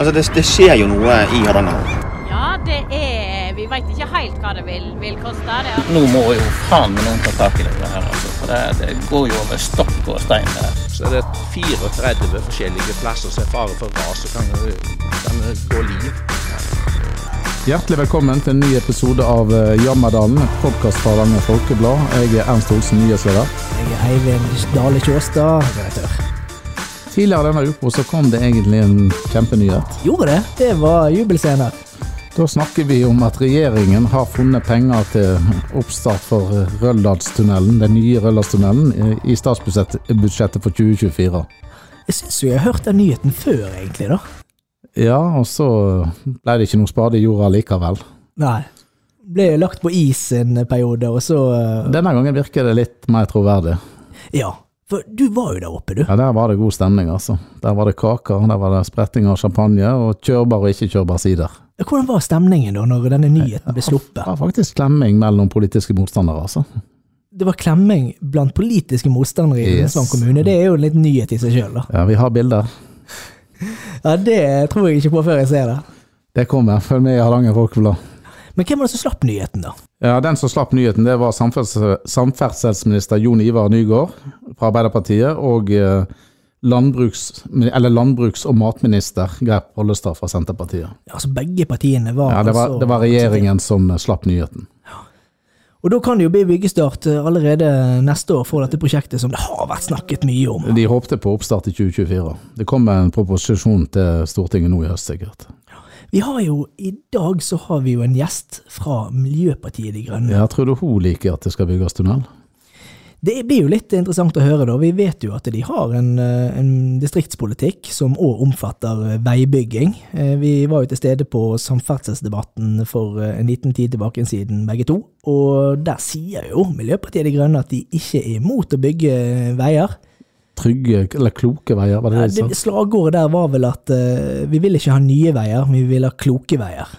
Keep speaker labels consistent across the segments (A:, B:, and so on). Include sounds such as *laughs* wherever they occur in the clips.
A: Altså, det, det skjer jo noe i Hardanger.
B: Ja, det er Vi veit ikke helt hva det vil, vil koste. Det.
C: Nå må jo faen meg noen ta tak i det her, altså. For det, det går jo over stokk og stein der.
D: Så er det 34 forskjellige plasser som er fare for ras og kan, kan gå liv.
E: Hjertelig velkommen til en ny episode av eh, Jammerdalen, podkast fra Hardanger Folkeblad. Jeg er Ernst Olsen, nyhetsleder.
F: Jeg er Eivind Dale Kjåstad, redaktør.
E: Tidligere denne uka så kom det egentlig en kjempenyhet.
F: Gjorde det? Det var jubelscener.
E: Da snakker vi om at regjeringen har funnet penger til oppstart for eh, Røldalstunnelen, den nye Røldalstunnelen, eh, i statsbudsjettet for 2024.
F: Jeg syns jo jeg har hørt den nyheten før, egentlig, da.
E: Ja, og så ble det ikke noe spade i jorda likevel.
F: Nei. Ble lagt på is en periode, og så eh,
E: Denne gangen virker det litt mer troverdig.
F: Ja. For du var jo der oppe, du.
E: Ja, Der var det god stemning, altså. Der var det kaker, der var det spretting av champagne, og kjørbar og ikke kjørbar sider.
F: Hvordan var stemningen da, når denne nyheten ble sluppet?
E: Det var faktisk klemming mellom politiske motstandere, altså.
F: Det var klemming blant politiske motstandere i
E: Yes.
F: Kommune. Det er jo en liten nyhet i seg sjøl, da.
E: Ja, vi har bilder. *laughs*
F: Ja, det tror jeg ikke på før jeg ser det.
E: Det kommer. Følg med i Hardanger Folkeblad.
F: Men hvem var det som slapp nyheten, da?
E: Ja, Den som slapp nyheten, det var samferdsel, samferdselsminister Jon Ivar Nygård fra Arbeiderpartiet og eh, landbruks, eller landbruks- og matminister Geir Pollestad fra Senterpartiet.
F: Ja, Altså, begge partiene var
E: Ja, Det var,
F: altså
E: det var regjeringen som slapp nyheten.
F: Og da kan det jo bli byggestart eh, allerede neste år for dette prosjektet som det har vært snakket mye om.
E: De håpte på oppstart i 2024. Det kommer en proposisjon til Stortinget nå i høst, sikkert.
F: Vi har jo, I dag så har vi jo en gjest fra Miljøpartiet De Grønne.
E: Ja, Tror du hun liker at det skal bygges tunnel?
F: Det blir jo litt interessant å høre, da. Vi vet jo at de har en, eh, en distriktspolitikk som òg omfatter eh, veibygging. Eh, Vi var jo til stede på samferdselsdebatten for en liten tid tilbake siden, begge to. Og der sier jo Miljøpartiet De Grønne at de ikke er imot å bygge veier.
E: Trygge, eller kloke veier, var det det de
F: det-? Slagordet der var vel at uh, vi vil ikke ha nye veier, vi vil ha kloke veier.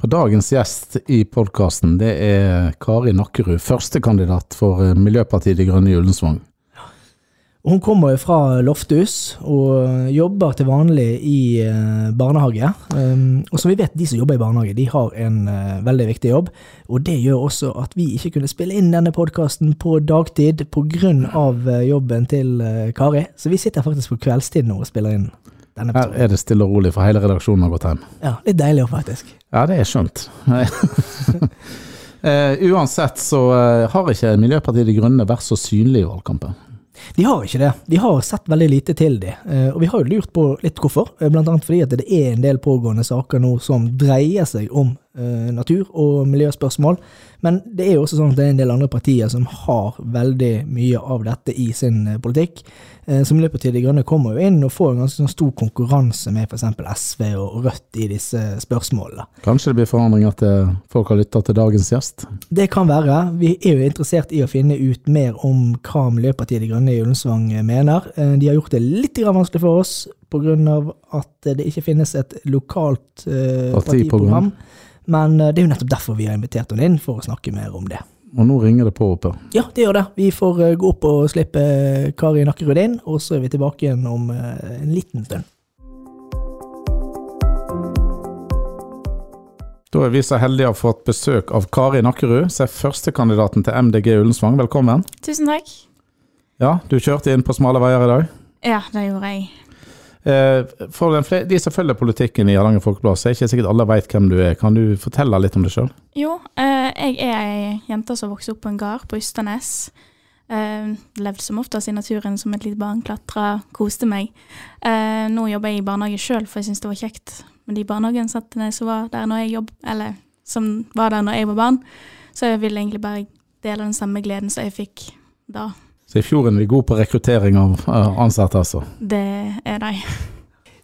E: For dagens gjest i podkasten, det er Kari Nakkerud, førstekandidat for eh, Miljøpartiet De Grønne i Ullensvang.
F: Hun kommer jo fra Lofthus og jobber til vanlig i eh, barnehage. Um, og som vi vet, de som jobber i barnehage, de har en eh, veldig viktig jobb. Og det gjør også at vi ikke kunne spille inn denne podkasten på dagtid pga. Uh, jobben til eh, Kari. Så vi sitter faktisk på kveldstid nå og spiller inn denne
E: Her er det stille og rolig, for hele redaksjonen har gått hjem.
F: Ja, litt deilig òg, faktisk.
E: Ja, det er skjønt. Uh, *laughs* *laughs* uansett så uh, har ikke Miljøpartiet De Grønne vært så synlige i valgkampen.
F: De har ikke det. De har sett veldig lite til de. Eh, Og vi har jo lurt på litt hvorfor. Eh, Blant annet fordi at det er en del pågående saker nå som dreier seg om eh, natur- og miljøspørsmål. Men det er jo også sånn at det er en del andre partier som har veldig mye av dette i sin politikk. Eh, Så Miljøpartiet De Grønne kommer jo inn og får en ganske sånn stor konkurranse med f.eks. SV og Rødt i disse spørsmålene.
E: Kanskje det blir forandringer eh, folk har lytta til dagens gjest?
F: Det kan være. Vi er jo interessert i å finne ut mer om hva Miljøpartiet De Grønne i Ullensvang mener. Eh, De har gjort det litt vanskelig for oss pga. at det ikke finnes et lokalt
E: Partiprogram.
F: partiprogram. Men det er jo nettopp derfor vi har invitert henne inn, for å snakke mer om det.
E: Og nå ringer det på oppe.
F: Ja, det gjør det. Vi får eh, gå opp og slippe eh, Kari Nakkerud inn, og så er vi tilbake igjen om eh, en liten stund.
E: Da er vi så heldige å ha fått besøk av Kari Nakkerud, som er førstekandidaten til MDG Ullensvang. Velkommen.
G: Tusen takk.
E: Ja, du kjørte inn på smale veier i dag.
G: Ja, det gjorde jeg.
E: Eh, For de som følger politikken i Hardanger Folkeblad, så er ikke sikkert alle veit hvem du er. Kan du fortelle litt om deg sjøl?
G: Jo, eh, jeg er ei jente som vokste opp på en gard på Ysternes. Eh, levde som oftest i naturen som et lite barn, klatra, koste meg. Nå jobber jeg i barnehage sjøl, for jeg syns det var kjekt med de barnehageansatte som var der når jeg jobb, eller som var der når jeg var barn. Så jeg vil egentlig bare dele den samme gleden som jeg fikk da.
E: Så i fjorden er de gode på rekruttering av eh, ansatte, altså.
G: Det er de.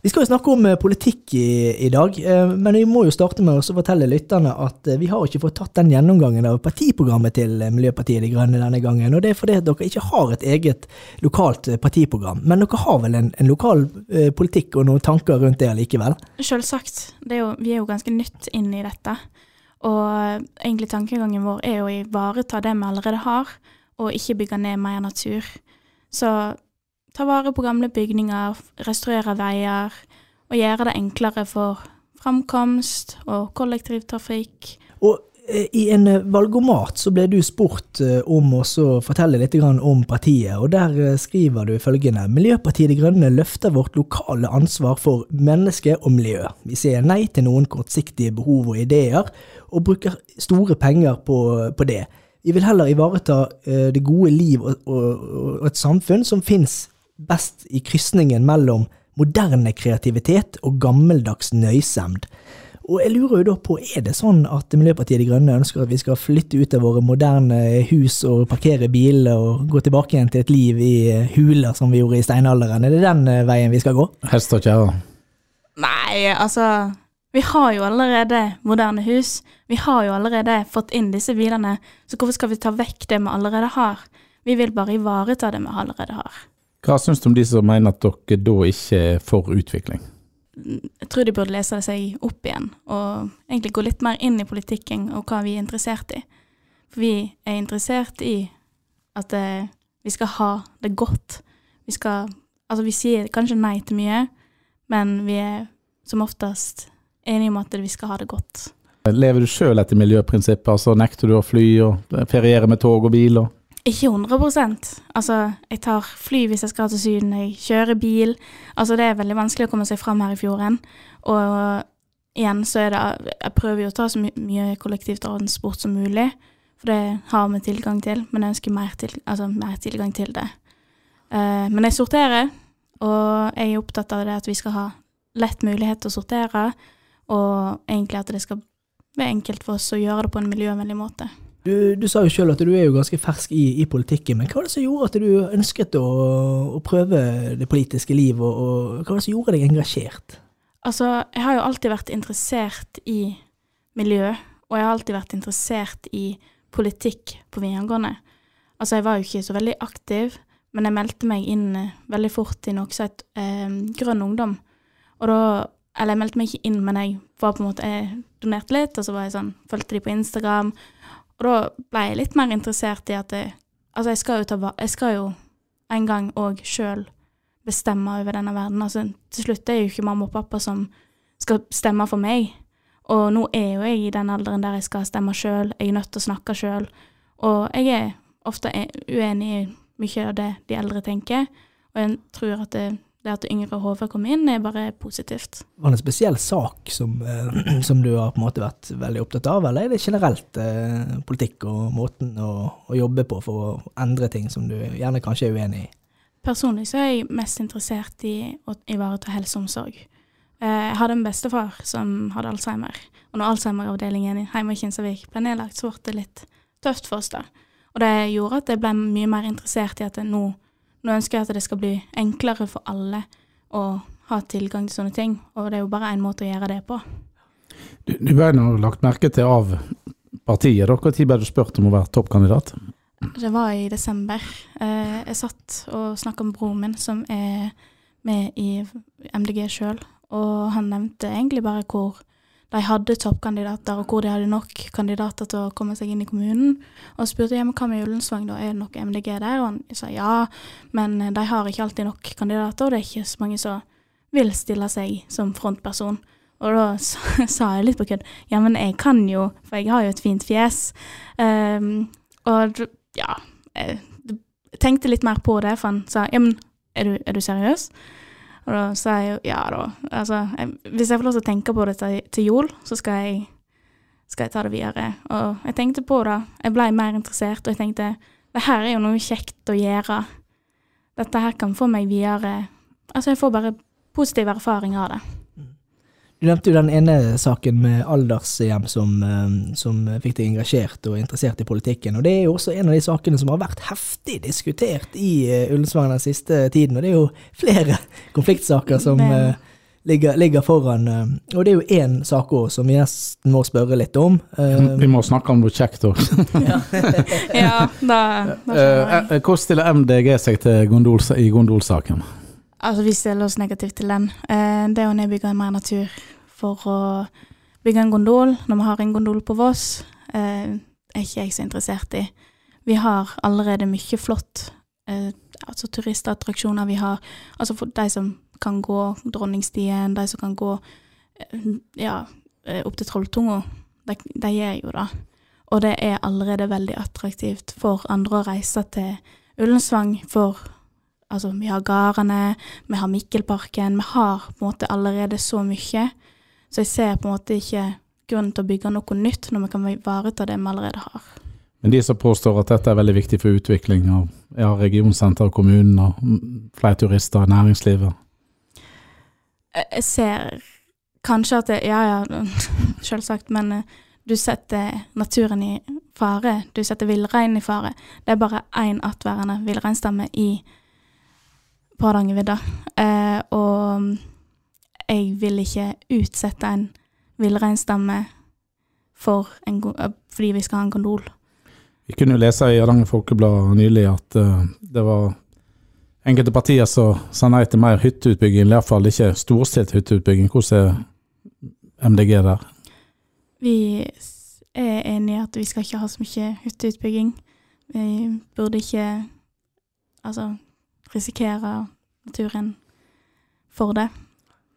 F: Vi skal jo snakke om eh, politikk i, i dag, eh, men vi må jo starte med å fortelle lytterne at vi har ikke fått tatt den gjennomgangen av partiprogrammet til Miljøpartiet De Grønne denne gangen. og Det er fordi at dere ikke har et eget lokalt partiprogram. Men dere har vel en, en lokal eh, politikk og noen tanker rundt det likevel?
G: Selvsagt. Det er jo, vi er jo ganske nytt inn i dette. Og egentlig tankegangen vår er å ivareta det vi allerede har, og ikke bygge ned mer natur. Så ta vare på gamle bygninger, restaurere veier, og gjøre det enklere for framkomst og kollektivtrafikk.
F: Og eh, i en eh, valgomat så ble du spurt eh, om å fortelle litt om partiet, og der skriver du følgende Miljøpartiet De Grønne løfter vårt lokale ansvar for menneske og miljø. Vi sier nei til noen kortsiktige behov og ideer, og bruker store penger på, på det. Vi vil heller ivareta eh, det gode liv og, og, og et samfunn som fins best i krysningen mellom moderne kreativitet og gammeldags nøysemd. Og jeg lurer jo da på, er det sånn at Miljøpartiet De Grønne ønsker at vi skal flytte ut av våre moderne hus og parkere biler og gå tilbake igjen til et liv i eh, huler som vi gjorde i steinalderen? Er det den eh, veien vi skal gå?
E: Hest og kjerre.
G: Nei, altså Vi har jo allerede moderne hus. Vi har jo allerede fått inn disse bilene, så hvorfor skal vi ta vekk det vi allerede har? Vi vil bare ivareta det vi allerede har.
E: Hva syns du om de som mener at dere da ikke er for utvikling?
G: Jeg tror de burde lese seg opp igjen, og egentlig gå litt mer inn i politikken og hva vi er interessert i. For vi er interessert i at eh, vi skal ha det godt. Vi skal Altså, vi sier kanskje nei til mye, men vi er som oftest enige om at vi skal ha det godt.
E: Lever du sjøl etter miljøprinsippet, altså nekter du å fly og feriere med tog og bil? og
G: Ikke 100 Altså, jeg tar fly hvis jeg skal til Syden, jeg kjører bil. Altså, det er veldig vanskelig å komme seg fram her i fjorden. Og igjen så er det Jeg prøver jo å ta så my mye kollektivtransport som mulig, for det har vi tilgang til, men jeg ønsker mer, til, altså, mer tilgang til det. Uh, men jeg sorterer, og jeg er opptatt av det at vi skal ha lett mulighet til å sortere, og egentlig at det skal være enkelt for oss å gjøre det på en miljøvennlig måte.
F: Du, du sa jo sjøl at du er jo ganske fersk i, i, politikken, men hva var det som gjorde at du ønsket å, å prøve det politiske liv, og, og, hva var det som gjorde deg engasjert?
G: Altså, jeg har jo alltid vært interessert i miljø, og jeg har alltid vært interessert i politikk på videregående. Altså, jeg var jo ikke så veldig aktiv, men jeg meldte meg inn eh, veldig fort i noe som het eh, Grønn ungdom. Og da Eller jeg meldte meg ikke inn, men jeg var på en måte Jeg donerte litt, og så var jeg sånn Fulgte de på Instagram. Og da ble jeg litt mer interessert i at jeg, Altså, jeg skal jo ta Jeg skal jo en gang òg sjøl bestemme over denne verden. Altså, til slutt er det jo ikke mamma og pappa som skal stemme for meg. Og nå er jo jeg i den alderen der jeg skal stemme sjøl, jeg er nødt til å snakke sjøl. Og jeg er ofte e, uenig i mye av det de eldre tenker, og jeg tror at det, det at yngre hodet kom inn, er bare positivt.
F: Var det en spesiell sak som, eh, *clears throat* som, du har på en måte vært veldig opptatt av, eller er det generelt eh, politikk og måten å, å, jobbe på for å endre ting som du gjerne kanskje er uenig i?
G: Personlig så er jeg mest interessert i å ivareta helse og omsorg. Eh, jeg hadde en bestefar som hadde alzheimer, og når Alzheimer-avdelingen i Kinsarvik ble nedlagt, så ble det litt tøft for oss da. Og det gjorde at jeg ble mye mer interessert i at nå, nå, ønsker jeg at det skal bli enklere for alle å ha tilgang til sånne ting, og det er jo bare én måte å gjøre det på.
E: Du, du ble nå lagt merke til av partiet. Når ble du spurt om å være toppkandidat?
G: Det var i desember. Eh, jeg satt og snakka med broren min, som er med i MDG sjøl, og han nevnte egentlig bare hvor de hadde toppkandidater, og hvor de hadde nok kandidater til å komme seg inn i kommunen. Og spurte jeg hva med Ullensvang, da, er det nok MDG der? Og han sa ja, men de har ikke alltid nok kandidater, og det er ikke så mange som vil stille seg som frontperson. Og da *laughs* sa jeg litt på kødd ja, men jeg kan jo, for jeg har jo et fint fjes. Um, og ja, jeg tenkte litt mer på det, for han sa ja, men er du, er du seriøs? Og da sa jeg jo ja da. Altså, jeg, hvis jeg får lov til å tenke på det til, til jul, så skal jeg, skal jeg, ta det videre. Og jeg tenkte på det. Jeg ble mer interessert, og jeg tenkte det her er jo noe kjekt å gjøre. Dette her kan få meg videre. Altså, jeg får bare positive erfaringer av det.
F: Du nevnte jo den ene saken med aldershjem som, eh, som, fikk deg engasjert og interessert i politikken. og Det er jo også en av de sakene som har vært heftig diskutert i eh, Ullensvang den siste tiden. og Det er jo flere *laughs* konfliktsaker som uh, ligger, ligger, foran. og det er jo én sak òg som vi nesten må spørre litt om.
E: Uh, vi må snakke om noe kjekt òg. *laughs* *laughs*
G: ja, da, da
E: Hvordan stiller MDG seg til gondol, i gondolsaken?
G: Altså, vi stiller oss negativt til den. Eh, det å nedbygge mer natur for å bygge en gondol når vi har en gondol på Voss, eh, er ikke jeg så interessert i. Vi har allerede mye flott eh, altså turistattraksjoner. Vi har altså for de som kan gå Dronningstien, de som kan gå ja, opp til Trolltunga, de, de gjør jo det. Og det er allerede veldig attraktivt for andre å reise til Ullensvang, for altså, vi har gårdene, vi har Mikkelparken, vi har på en måte allerede så mye. Så jeg ser på en måte ikke grunnen til å bygge noe nytt når vi kan ivareta det vi allerede har.
E: Men de som påstår at dette er veldig viktig for utvikling av ja, regionsenter, kommunen og flere turister, næringslivet.
G: Jeg ser kanskje at det Ja, ja, *laughs* selvsagt, men eh, du setter naturen i fare. Du setter villreinen i fare. Det er bare én attværende villreinstamme i på Hardangervidda. Eh, og jeg vil ikke utsette en villreinstamme for en, eh, fordi vi skal ha en kondol.
E: Vi kunne jo lese i Hardanger Folkeblad nylig at uh, det var enkelte partier som sa nei til mer hytteutbygging, iallfall ikke storstilt hytteutbygging. Hvordan er MDG der?
G: Vi er enige i at vi skal ikke ha så mye hytteutbygging. Vi burde ikke altså risikere naturen for det.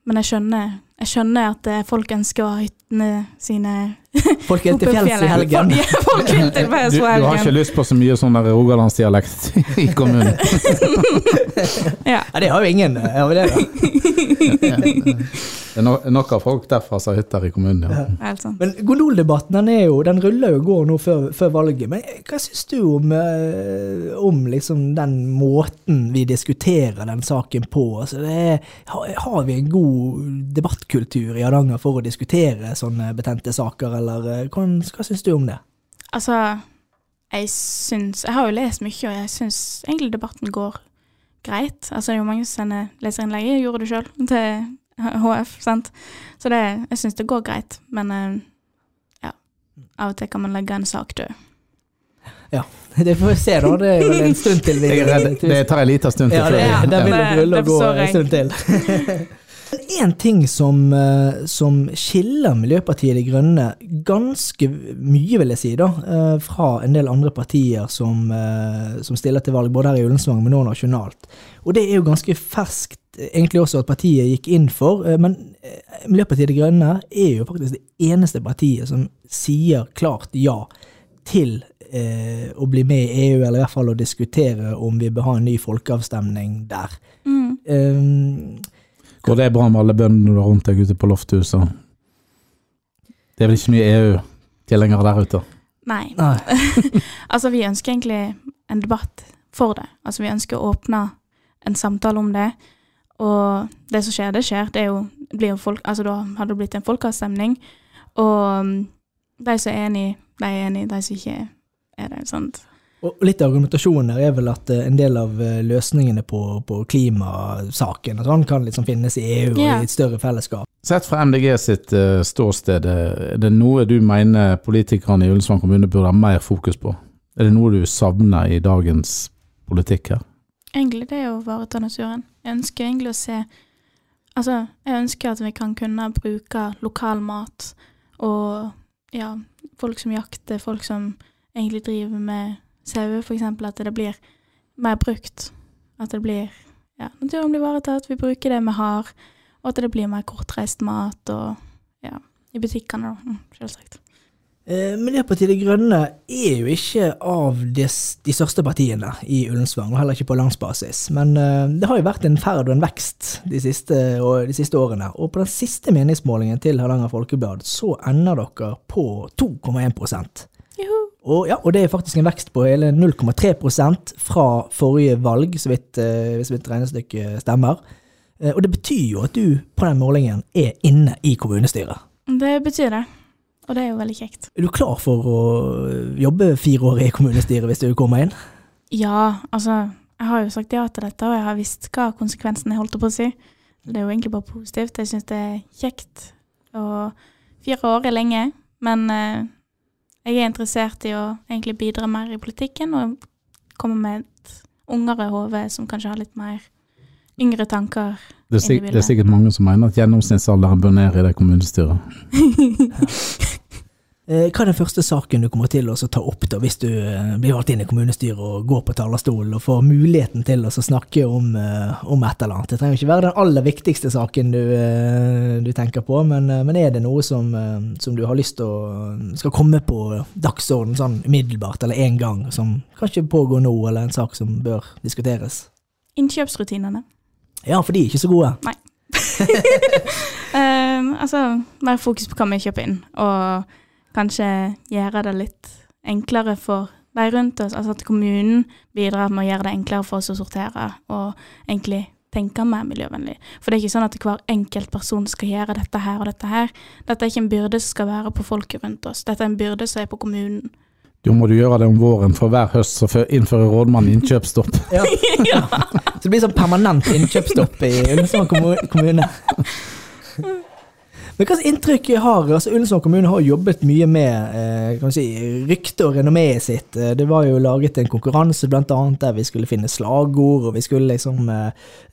G: Men jeg skjønner, jeg skjønner at eh, folk ønsker å ha hyttene sine *laughs*
F: Folk vil til fjells i helgen.
G: Ja, folk vil til
E: Du,
G: fjells
E: du
G: du,
E: har ikke lyst på så mye sånn rogalandsdialekt i kommunen? *laughs*
G: Ja.
F: Ja, det har jo ingen. Har vi det, da? *laughs*
E: Det er no nok av folk derfra som har hytter i kommunen, ja.
G: Ja.
F: Men gondoldebatten den er jo, den ruller jo og går nå før, før valget. Men hva syns du om, eh, om liksom den måten vi diskuterer den saken på? Altså det er, har, har vi en god debattkultur i Hardanger for å diskutere sånne betente saker, eller eh, hva, hva syns du om det?
G: Altså, jeg syns Jeg har jo lest mye, og jeg syns egentlig debatten går greit. Altså, det er jo mange som sender leserinnlegg. Jeg gjorde det sjøl, til HF, sant. Så det, jeg syns det går greit. Men eh, ja, av og til kan man legge en sak død. *laughs*
F: Det får vi se, da. Det er vel en stund til vi
E: er det tar en liten stund til.
F: Ja, det,
G: Ja,
F: det,
G: det-
F: det, det,
G: det
F: det, gå
G: forstår
F: en
G: jeg.
F: stund *laughs* En ting som, eh, som skiller Miljøpartiet De Grønne ganske mye, vil jeg si, da, eh, fra en del andre partier som, eh, som stiller til valg, både her i Ullensvang, men også nasjonalt. Og det er jo ganske ferskt, egentlig også at partiet gikk inn for, men Miljøpartiet De Grønne er jo faktisk det eneste partiet som sier klart ja til eh, å bli med i EU, eller i hvert fall å diskutere om vi bør ha en ny folkeavstemning der.
G: Mm.
F: Um,
E: Går det bra med alle bøndene du har rundt deg ute på lofthuset? Det er vel ikke mye EU-tilhengere der ute?
G: Nei.
F: nei. *laughs*
G: Altså, vi ønsker egentlig en debatt for det. Altså, vi ønsker å åpne en samtale om det. Og det som skjer, det skjer. Det er jo, blir jo folk, altså, da har det blitt en folkeavstemning. Og um, de som er enig, de er enig. De som ikke er det. sant?
F: Og litt av argumentasjonen her er vel at eh, en del av eh, løsningene på, på klimasaken og sånn kan liksom finnes i EU og
G: yeah.
F: i et større fellesskap.
E: Sett fra MDG sitt eh, ståsted, er det noe du mener politikerne i Ullensvang kommune burde ha mer fokus på? Er det noe du savner i dagens politikk her?
G: Egentlig det er å ivareta naturen. Jeg ønsker egentlig å se Altså, jeg ønsker at vi kan kunne bruke lokal mat og ja, folk som jakter, folk som egentlig driver med sauer, eksempel, at det blir mer brukt. At det blir ja, naturen blir ivaretatt, vi bruker det vi har, og at det blir mer kortreist mat og ja, i butikkene, da, mm, selvsagt.
F: Eh, Miljøpartiet De Grønne er jo ikke av de, de største partiene i Ullensvang, og heller ikke på landsbasis. Men eh, det har jo vært en ferd og en vekst de siste, og, de siste årene. Og på den siste meningsmålingen til Hardanger Folkeblad så ender dere på 2,1
G: Juhu!
F: Og, ja, og det er faktisk en vekst på hele 0,3% fra forrige valg, så vidt, eh, hvis mitt regnestykke stemmer. Eh, Og det betyr jo at du på den målingen er inne i kommunestyret.
G: Det betyr det, og det er jo veldig kjekt.
F: Er du klar for å jobbe fire år i kommunestyret hvis du kommer inn?
G: Ja, altså, jeg har jo sagt ja til dette, og jeg har visst hva konsekvensen er, holdt på å si. Det er jo egentlig bare positivt. Jeg syns det er kjekt. Og fire år er lenge, men eh, jeg er interessert i å egentlig bidra mer i politikken og komme med et ungere hode som kanskje har litt mer yngre tanker.
E: Det er, sik det er sikkert mange som mener at gjennomsnittsalderen bør ned i det kommunestyret. *laughs*
F: Eh, Hva er den første saken du kommer til å ta opp da, hvis du eh, blir valgt inn i kommunestyret og går på talerstolen og får muligheten til å snakke om, eh, om et eller annet? Det trenger ikke være den aller viktigste saken du, du tenker på, men, men er det noe som, som du har lyst til å skal komme på dagsorden sånn umiddelbart, eller en gang, som kanskje pågår nå, eller en sak som bør diskuteres?
G: Innkjøpsrutinene.
F: Ja, for de er ikke så gode. *laughs*
G: Eh, altså, mer fokus på hva vi kjøper inn, og kanskje gjøre det litt enklere for de rundt oss. Altså at kommunen bidrar med å gjøre det enklere for oss å sortere, og egentlig tenke mer miljøvennlig. For det er ikke sånn at hver enkelt person skal gjøre dette her og dette her. Dette er ikke en byrde som skal være på folket rundt oss. Dette er en byrde som er på kommunen.
E: Da må du gjøre det om våren, for hver høst så innfører rådmannen innkjøpsstopp. *laughs* *laughs*
F: Ja. Så det blir sånn permanent innkjøpsstopp i Ullensvang kommune. *laughs* Men hva slags inntrykk har altså Ullensvang kommune har jobbet mye med eh, kan si, ryktet og renommeet sitt. Eh, Det var jo laget en konkurranse blant annet der vi skulle finne slagord, og vi skulle liksom eh,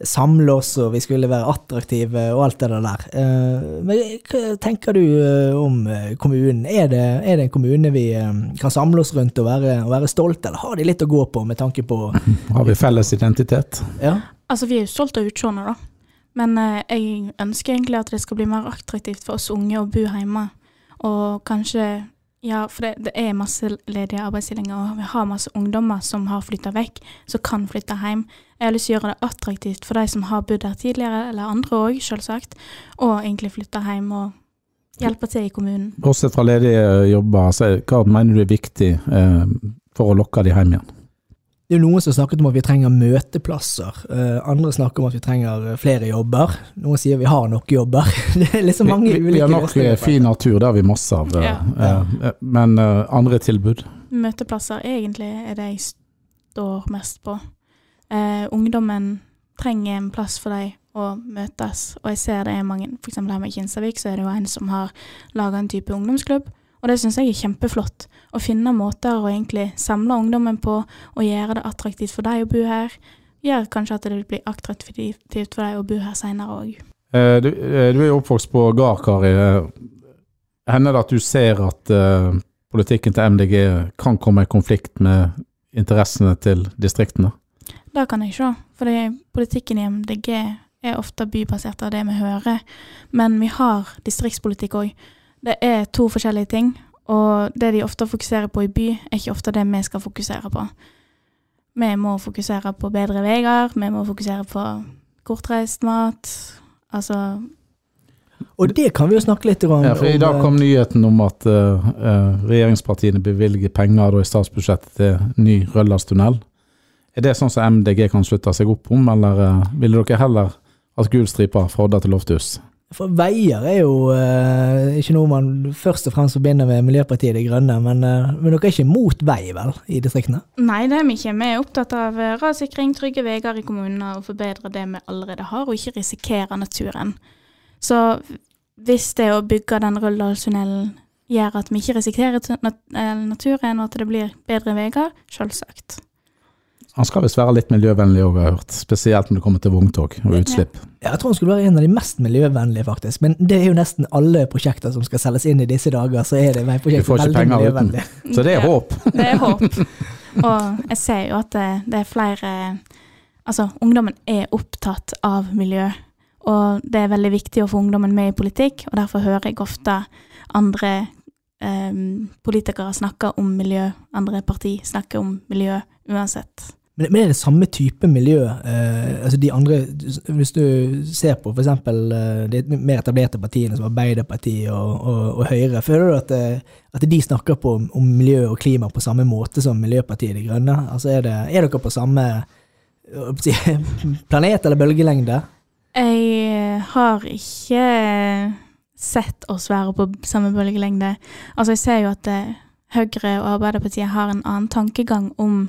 F: samle oss, og vi skulle være attraktive og alt det der. Eh, men hva tenker du eh, om eh, kommunen? Er det, er det en kommune vi eh, kan samle oss rundt og være, og være stolte, eller har de litt å gå på med tanke på *laughs*
E: Har vi felles identitet?
F: ja?
G: Altså, vi er jo stolt av utseendet, da. Men eh, jeg ønsker egentlig at det skal bli mer attraktivt for oss unge å bo hjemme. Og kanskje Ja, for det, det er masse ledige arbeidsstillinger, og vi har masse ungdommer som har flytta vekk, som kan flytte hjem. Jeg har lyst til å gjøre det attraktivt for de som har bodd der tidligere, eller andre òg, selvsagt, og egentlig flytte hjem og hjelpe til i kommunen.
E: Bortsett fra ledige jobber, er- hva mener du er viktig eh, for å lokke de hjem igjen?
F: Det er jo noen som snakket om at vi trenger møteplasser. Eh, andre snakker om at vi trenger eh, flere jobber. Noen sier vi har nok jobber. *laughs* Det er liksom mange
E: vi,
F: ulike
E: vi har nok eh, fin natur, det har vi masse av. eh,
G: Ja.
E: eh, men andre tilbud?
G: Møteplasser egentlig er det jeg står mest på. Uh, ungdommen trenger en plass for dem å møtes, og jeg ser det er mange, f.eks. her med Kinsarvik, så er det jo en som har laga en type ungdomsklubb, og det syns jeg er kjempeflott. Å finne måter å egentlig samle ungdommen på, og gjøre det attraktivt for dem å bo her. Gjør kanskje at det blir attraktivt for dem å bo her seinere òg.
E: Eh, du, eh, du er jo oppvokst på gard, Kari. Eh, Hender det at du ser at politikken til MDG kan komme i konflikt med interessene til distriktene?
G: Det kan jeg se, for politikken i MDG er ofte bybasert av det vi hører. Men vi har distriktspolitikk òg. Det er to forskjellige ting, og det de ofte fokuserer på i by, er ikke ofte det vi skal fokusere på. Vi må fokusere på bedre veier, vi må fokusere på kortreist mat. Altså
F: Og det kan vi jo snakke litt om.
E: Ja, for I dag
F: eh,
E: kom nyheten om at eh, eh, regjeringspartiene bevilger penger da, i statsbudsjettet til ny Røllandstunnel. Er det sånn som MDG kan slutte seg opp om, eller uh, ville dere heller hatt gul stripe fra Odda til Lofthus?
F: For veier er jo eh, ikke noe man først og fremst forbinder med Miljøpartiet De Grønne, men, eh, men dere er ikke mot vei, vel, i distriktene?
G: Nei, det er vi ikke. Vi er opptatt av eh, rassikring, trygge veier i kommunene og forbedre det vi allerede har, og ikke risikere naturen. Så hvis det å bygge den Røldalstunnelen gjør at vi ikke risikerer eh, naturen, og at det blir bedre veier, selvsagt.
E: Han skal visst være litt miljøvennlig òg, har jeg hørt. Spesielt når det kommer til vogntog og utslipp.
F: Ja, Jeg tror han skulle være en av de mest miljøvennlige, faktisk. Men det er jo nesten alle prosjekter som skal selges inn i disse dager, så er det veiprosjekter veldig
E: miljøvennlig. uten.
F: miljøvennlige.
E: Så det er
G: Ja.
E: håp.
G: Det er håp. Og jeg ser jo at det, det er flere Altså, ungdommen er opptatt av miljø. Og det er veldig viktig å få ungdommen med i politikk, og derfor hører jeg ofte andre eh, politikere snakke om miljø, andre parti snakke om miljø uansett.
F: Men, det er det samme type miljø? Eh, altså de andre, Hvis du ser på f.eks. Eh, de mer etablerte partiene som Arbeiderpartiet og, og, og Høyre, føler du at, eh, at de snakker på, om miljø og klima på samme måte som Miljøpartiet De Grønne? Altså er, det, er dere på samme *laughs* planet eller bølgelengde?
G: Jeg har ikke sett oss være på samme bølgelengde. Altså, jeg ser jo at eh, Høyre og Arbeiderpartiet har en annen tankegang om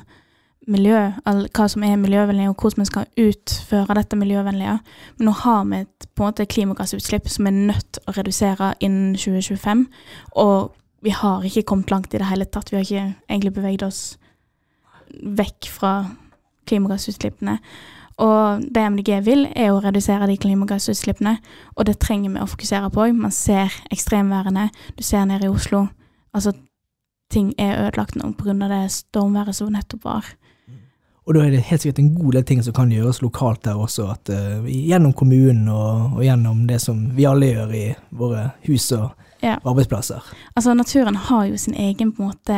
G: miljø, hva som er miljøvennlig, og hvordan vi skal utføre dette miljøvennlige. Men nå har vi et på en måte klimagassutslipp som er nødt til å redusere innen 2025, og vi har ikke kommet langt i det hele tatt. Vi har ikke egentlig beveget oss vekk fra klimagassutslippene. Og det MDG vil, er å redusere de klimagassutslippene, og det trenger vi å fokusere på. Man ser ekstremværene. Du ser nede i Oslo altså, ting er ødelagt nå pga. det stormværet som nettopp var.
F: Og da er det helt sikkert en god del ting som kan gjøres lokalt der også, at uh, gjennom kommunen og, og, gjennom det som vi alle gjør i våre hus og
G: Ja.
F: arbeidsplasser.
G: Altså, naturen har jo sin egen på en måte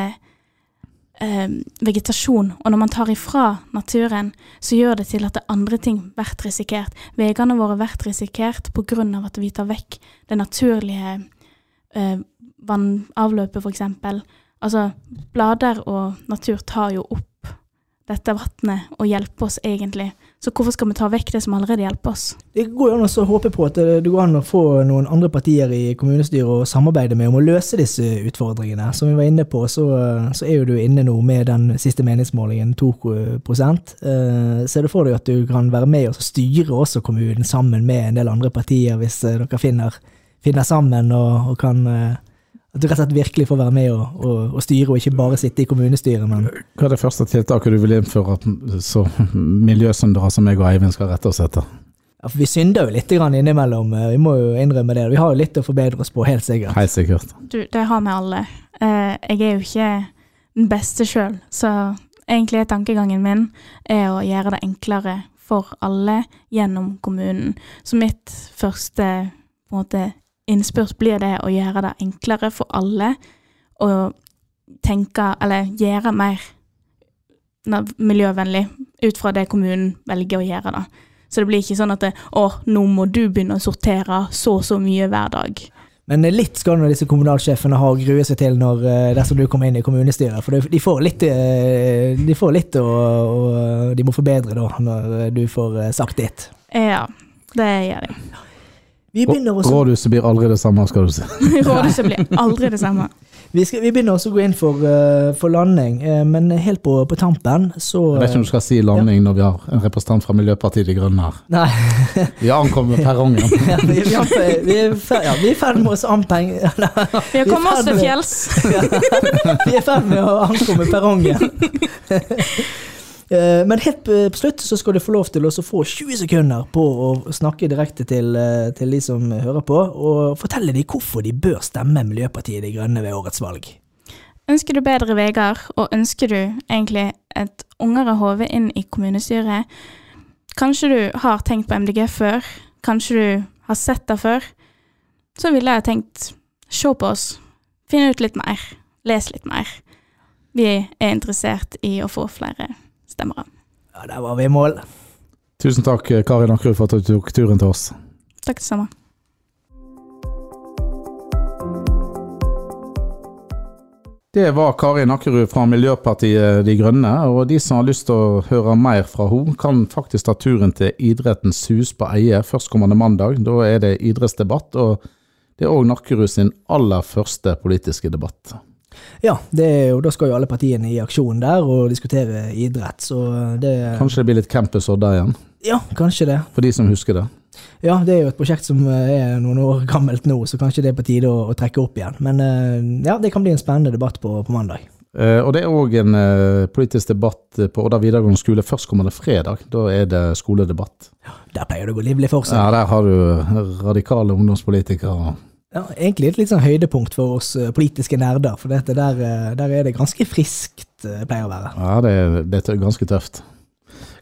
G: uh, vegetasjon, og når man tar ifra naturen, så gjør det til at det er andre ting blir risikert. Veiene våre blir risikert av at vi tar vekk det naturlige uh, vannavløpet, eksempel. Altså, blader og natur tar jo opp dette vannet og hjelpe oss egentlig. Så hvorfor skal vi ta vekk det som allerede hjelper oss?
F: Det går an å håpe på at det går an å få noen andre partier i kommunestyret å samarbeide med om å løse disse utfordringene. Som vi var inne på, så, så er jo du inne nå med den siste meningsmålingen, 2 eh, Ser du for deg at du kan være med og styre også kommunen sammen med en del andre partier, hvis eh, dere finner, finner sammen og, og kan eh, At du rett og slett virkelig får være med og, og, og styre, og ikke bare sitte i kommunestyret, men
E: Hva er det første tiltaket du vil innføre så miljøsyndere som meg og Eivind skal rette oss etter?
F: ja, for Vi synder jo litt grann innimellom, eh, vi må jo innrømme det. Vi har jo litt å forbedre oss på, helt sikkert.
E: Helt sikkert.
G: Du, det har vi alle. Eh, jeg er jo ikke den beste sjøl, så egentlig er tankegangen min er å gjøre det enklere for alle gjennom kommunen. Så mitt første på en måte, innspurt blir det å gjøre det enklere for alle å tenke, eller gjøre mer miljøvennlig ut fra det kommunen velger å gjøre. da. Så det blir ikke sånn at det, å, nå må du begynne å sortere så og så mye hver dag.
F: Men litt skal nå disse kommunalsjefene ha å grue seg til når, eh, dersom du kommer inn i kommunestyret. For de- får litt, eh, de får litt og, og De må forbedre da, når du får eh, sagt ditt.
G: Ja, det gjør de.
F: Vi begynner også,
E: Rådhuset blir aldri det samme, skal du si. *laughs*
G: Rådhuset blir aldri det samme. *laughs*
F: vi skal, vi begynner også å gå inn for, uh, for landing, uh, men helt på, på tampen så
E: Jeg vet ikke om du skal si landing når vi har en representant fra Miljøpartiet De Grønne her.
F: Nei, *laughs*
E: Vi har ankommet perrongen.
F: ja, vi, vi, har, vi, er ja, vi er i ferd med oss anpeng...
G: Vi har kommet oss til fjells.
F: Vi er i ferd med å ankomme perrongen. Eh, Men helt på slutt så skal du få lov til å få 20 sekunder på å snakke direkte til, eh, til de som hører på, og fortelle dem hvorfor de bør stemme Miljøpartiet De Grønne ved årets valg.
G: Ønsker du bedre veier, og ønsker du egentlig et ungere hode inn i kommunestyret? Kanskje du har tenkt på MDG før, kanskje du har sett det før? Så ville jeg tenkt, se på oss, finne ut litt mer, les litt mer. Vi er interessert i å få flere stemmere.
F: Ja, der var vi i mål.
E: Tusen takk, Karin Akkerud, for at du tok turen til oss.
G: Takk det samme.
E: Det var Karin Akkerud fra Miljøpartiet De Grønne, og de som har lyst til å høre mer fra henne, kan faktisk ta turen til Idrettens hus på Eie førstkommende mandag. Da er det idrettsdebatt, og det er òg Nakkerud sin aller første politiske debatt.
F: Ja, det jo, da skal jo alle partiene i aksjon der og diskutere idrett, så det
E: Kanskje det blir litt Campus Odda igjen,
F: Ja, kanskje det.
E: for de som husker det.
F: Ja, det er jo et prosjekt som er noen år gammelt nå, så kanskje det er på tide å, å trekke opp igjen. Men eh, ja, det kan bli en spennende debatt på, på mandag.
E: Uh, og det er òg en uh, politisk debatt på Odda videregående skole førstkommende fredag. Da er det skoledebatt.
F: Ja, Der pleier det å gå livlig for seg.
E: Ja, der har du radikale ungdomspolitikere.
F: Ja, egentlig et litt sånn høydepunkt for oss eh, politiske nerder, for dette der, eh, der er det ganske friskt, eh, pleier å være.
E: Ja, det er, det er ganske tøft.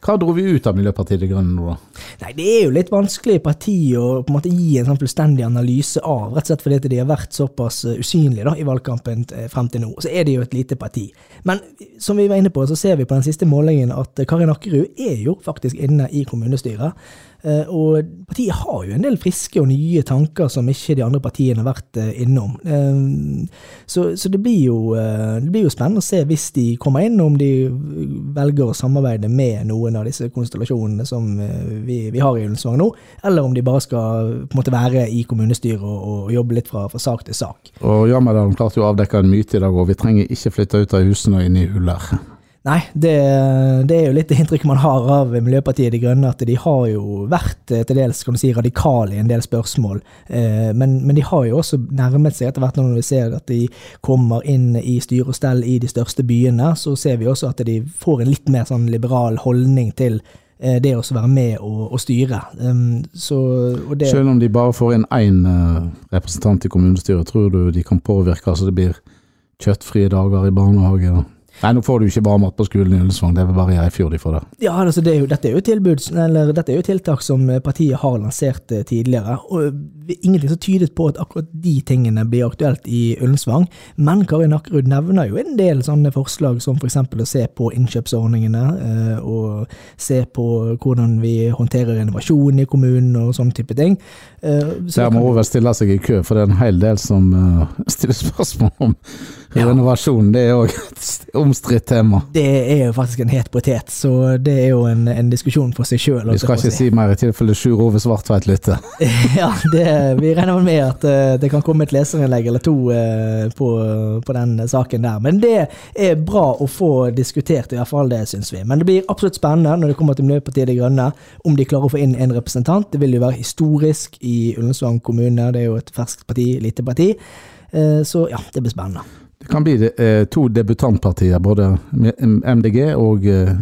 E: Hva dro vi ut av Miljøpartiet De Grønne nå, da?
F: Nei, det er jo litt vanskelig i partiet å på en måte gi en sånn fullstendig analyse av, rett og slett fordi de har vært såpass usynlige da, i valgkampen frem til nå. Så er det jo et lite parti. Men som vi var inne på, så ser vi på den siste målingen at Karin Akkerud er jo faktisk inne i kommunestyret. Eh, Og partiet har jo en del friske og nye tanker som ikke de andre partiene har vært eh, innom. Eh, Så, så det, blir jo, det blir jo spennende å se hvis de kommer inn, om de velger å samarbeide med noen av disse konstellasjonene som vi, vi har i Ullensvang nå, eller om de bare skal på en måte være i kommunestyret og, og jobbe litt fra, fra sak til sak.
E: Og Jammerdalen klarte jo å avdekke en myte i dag, og vi trenger ikke flytte ut av husene og inn i huller.
F: Nei, det, det er jo litt det inntrykket man har av Miljøpartiet De Grønne, at de har jo vært eh, til dels kan du si, radikale i en del spørsmål. Eh, men, men de har jo også nærmet seg etter hvert når vi ser at de kommer inn i styre og stell i de største byene, så ser vi også at de får en litt mer sånn liberal holdning til eh, det å være med og, og styre. Um, så, og det,
E: Selv om de bare får inn én eh, representant i kommunestyret, tror du de kan påvirke altså det blir kjøttfrie dager i barnehage. og- Nei, nå får du ikke bare mat på skolen i Ullensvang, det er vel bare Eifjord de får det.
F: Ja, altså det er jo, dette er jo tilbud, eller dette er jo tiltak som partiet har lansert eh, tidligere. og Ingenting som tydet på at akkurat de tingene blir aktuelt i Ullensvang. Men Karin Akkerud nevner jo en del sånne forslag, som f.eks. å se på innkjøpsordningene, eh, og se på hvordan vi håndterer innovasjon i kommunen og sånne type ting. Eh, så
E: Der må hun vel stille seg i kø, for det er en hel del som eh, *laughs* stiller spørsmål om
F: Ja.
E: renovasjon. Det er òg et omstridt tema.
F: det er jo faktisk en het potet, så det er jo en, en diskusjon for seg sjøl.
E: Vi skal ikke si mer i tilfelle Sjur Ove Svartveit lytter. *laughs*
F: Ja, det, vi regner med at uh, det kan komme et leserinnlegg eller to uh, på, på den saken der. Men det er bra å få diskutert, i hvert fall det syns vi. Men det blir absolutt spennende når det kommer til Miljøpartiet De Grønne, om de klarer å få inn en representant. Det vil jo være historisk i Ullensvang kommune, det er jo et ferskt parti, lite parti. Eh, Så ja, det blir spennende.
E: Det kan bli eh, to debutantpartier, både MDG og eh,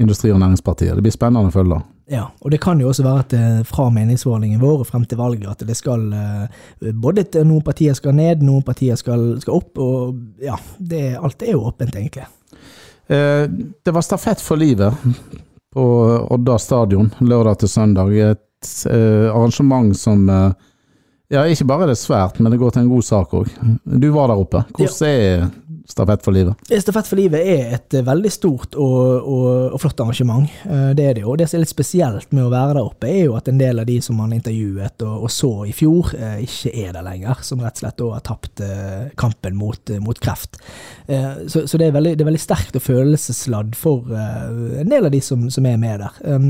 E: Industri- og Næringspartiet. Det blir spennende å følge.
F: Ja, og det kan jo også være at eh, fra meningsmålingen vår og frem til valget at det skal både noen partier skal ned, noen partier skal, skal opp, og ja, det, alt er jo åpent, egentlig.
E: Eh, Det var stafett for livet på Odda stadion lørdag til søndag. Et arrangement som Ja, ikke bare er det svært, men det går til en god sak òg. Du var der oppe. Hvordan er Stafett for livet?
F: Stafett for livet er et eh, veldig stort og, og, og flott arrangement. Eh, Det er det jo. Det som er litt spesielt med å være der oppe, er jo at en del av de som man intervjuet og, og så i fjor, eh, ikke er der lenger. Som rett og slett da har tapt eh, kampen mot, eh, mot kreft. Eh, Så, så det, er veldig, det er veldig sterkt og følelsesladd for eh, en del av de som, som er med der. Um,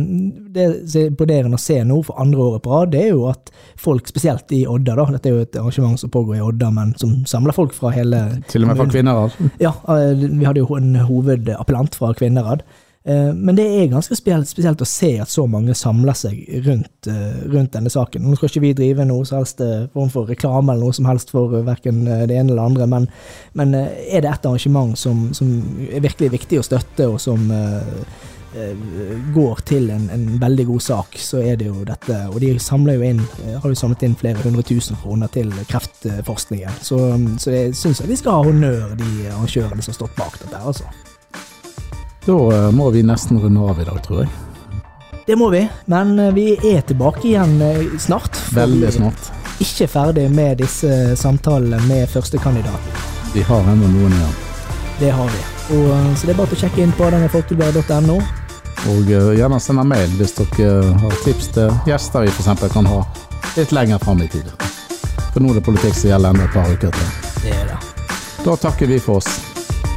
F: Det som er imponerende å se nå for andre året på rad, det er jo at folk, spesielt i Odda, da, dette er jo et arrangement som pågår i Odda, men som samler folk fra hele
E: Til og med fra kvinner? Altså.
F: ja, eh, vi hadde jo en hovedappellant fra Kvinnerad. Eh, Men det er ganske spesielt, å se at så mange samler seg rundt, eh, rundt denne saken. Nå skal ikke vi drive noe som helst form for reklame eller noe som helst for verken det ene eller andre, men, men er det et arrangement som, som er virkelig viktig å støtte, og som går til en, en veldig god sak, så er det jo dette. Og de samler jo inn, eh, har jo samlet inn flere hundre tusen kroner til kreftforskningen. Så, så jeg syns de skal ha honnør, de arrangørene som har stått bak dette. altså.
E: Da eh, må vi nesten runde av i dag, tror jeg.
F: Det må vi, men eh, vi er tilbake igjen eh, snart.
E: Veldig
F: vi er
E: snart.
F: Ikke ferdig med disse samtalene med førstekandidaten.
E: Vi har ennå noen igjen.
F: Det har vi. Og, eh, så det er bare å sjekke inn på hardangerfolkebladet.no.
E: Og eh, gjerne sende mail hvis dere har tips til gjester vi f.eks. kan ha litt lenger fram i tid. For nå er det politikk som gjelder enda et par uker til.
F: Det er det.
E: Da takker vi for oss.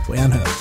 F: På gjenhør.